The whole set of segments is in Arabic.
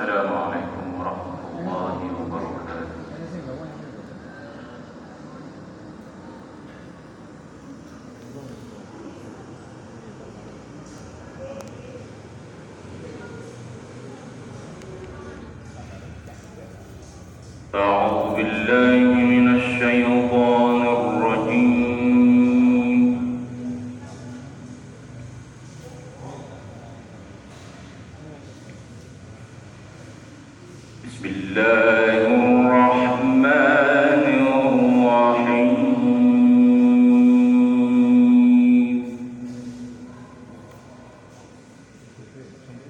السلام عليكم ورحمة الله وبركاته. أعوذ بالله সম্পূর্ণ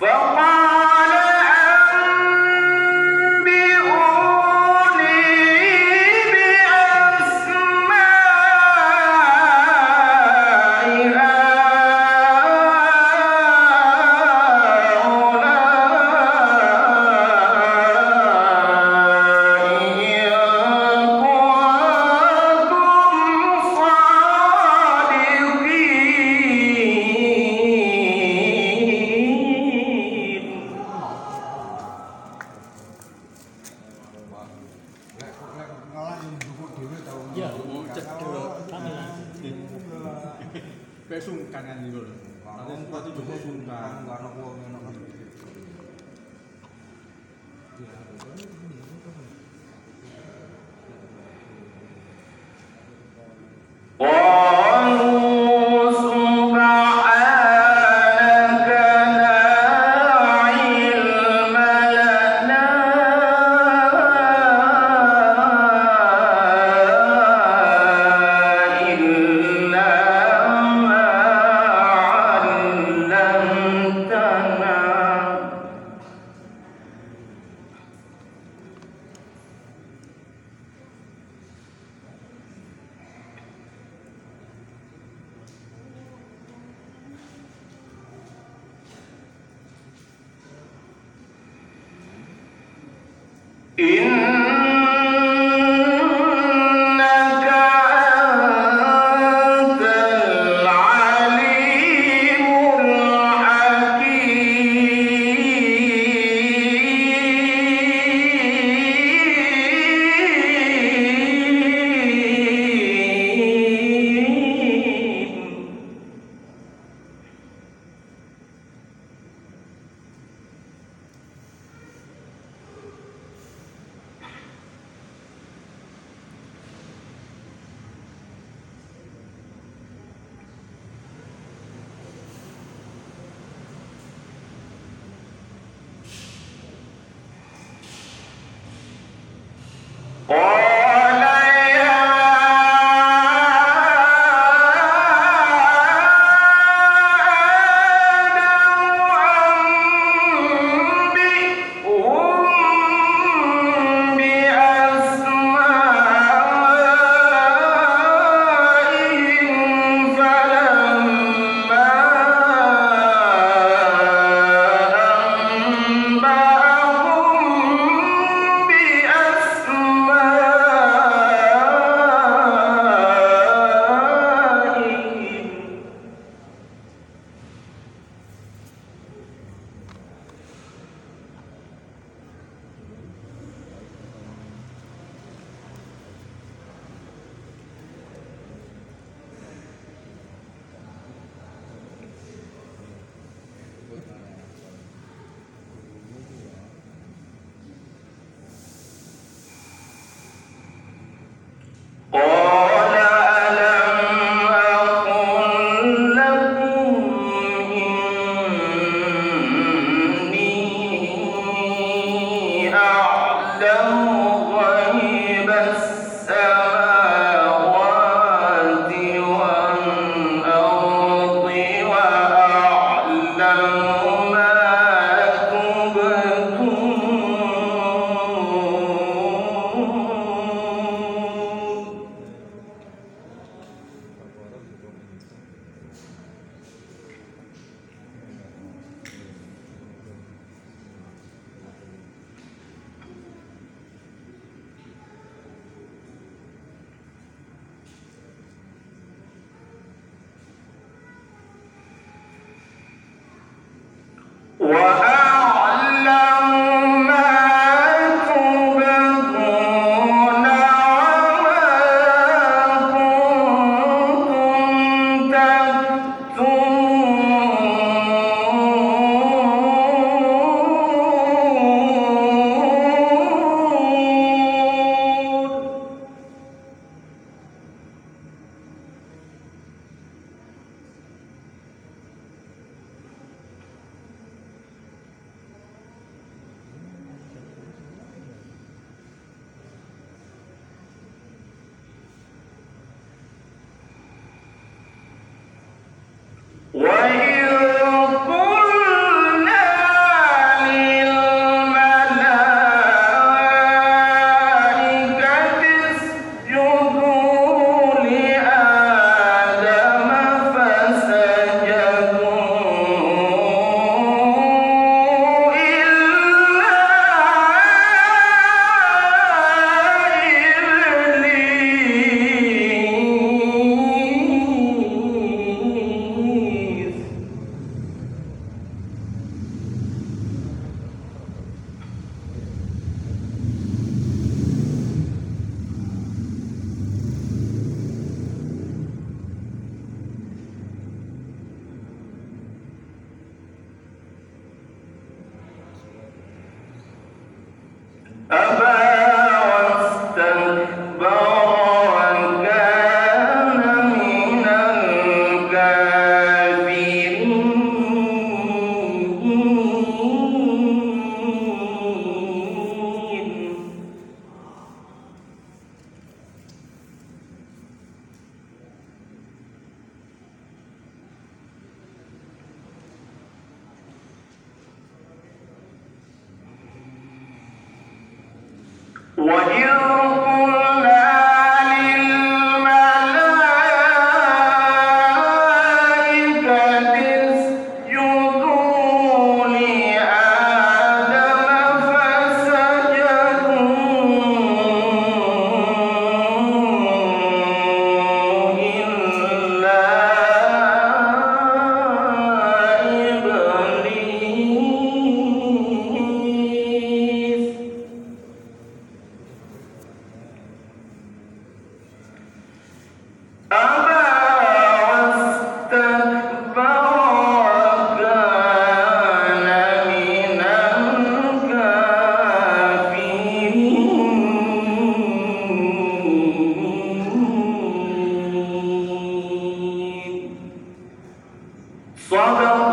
Well, Kayak kangen kan gitu loh. Itu juga sungkan. Iya, in الله وإذ Sobram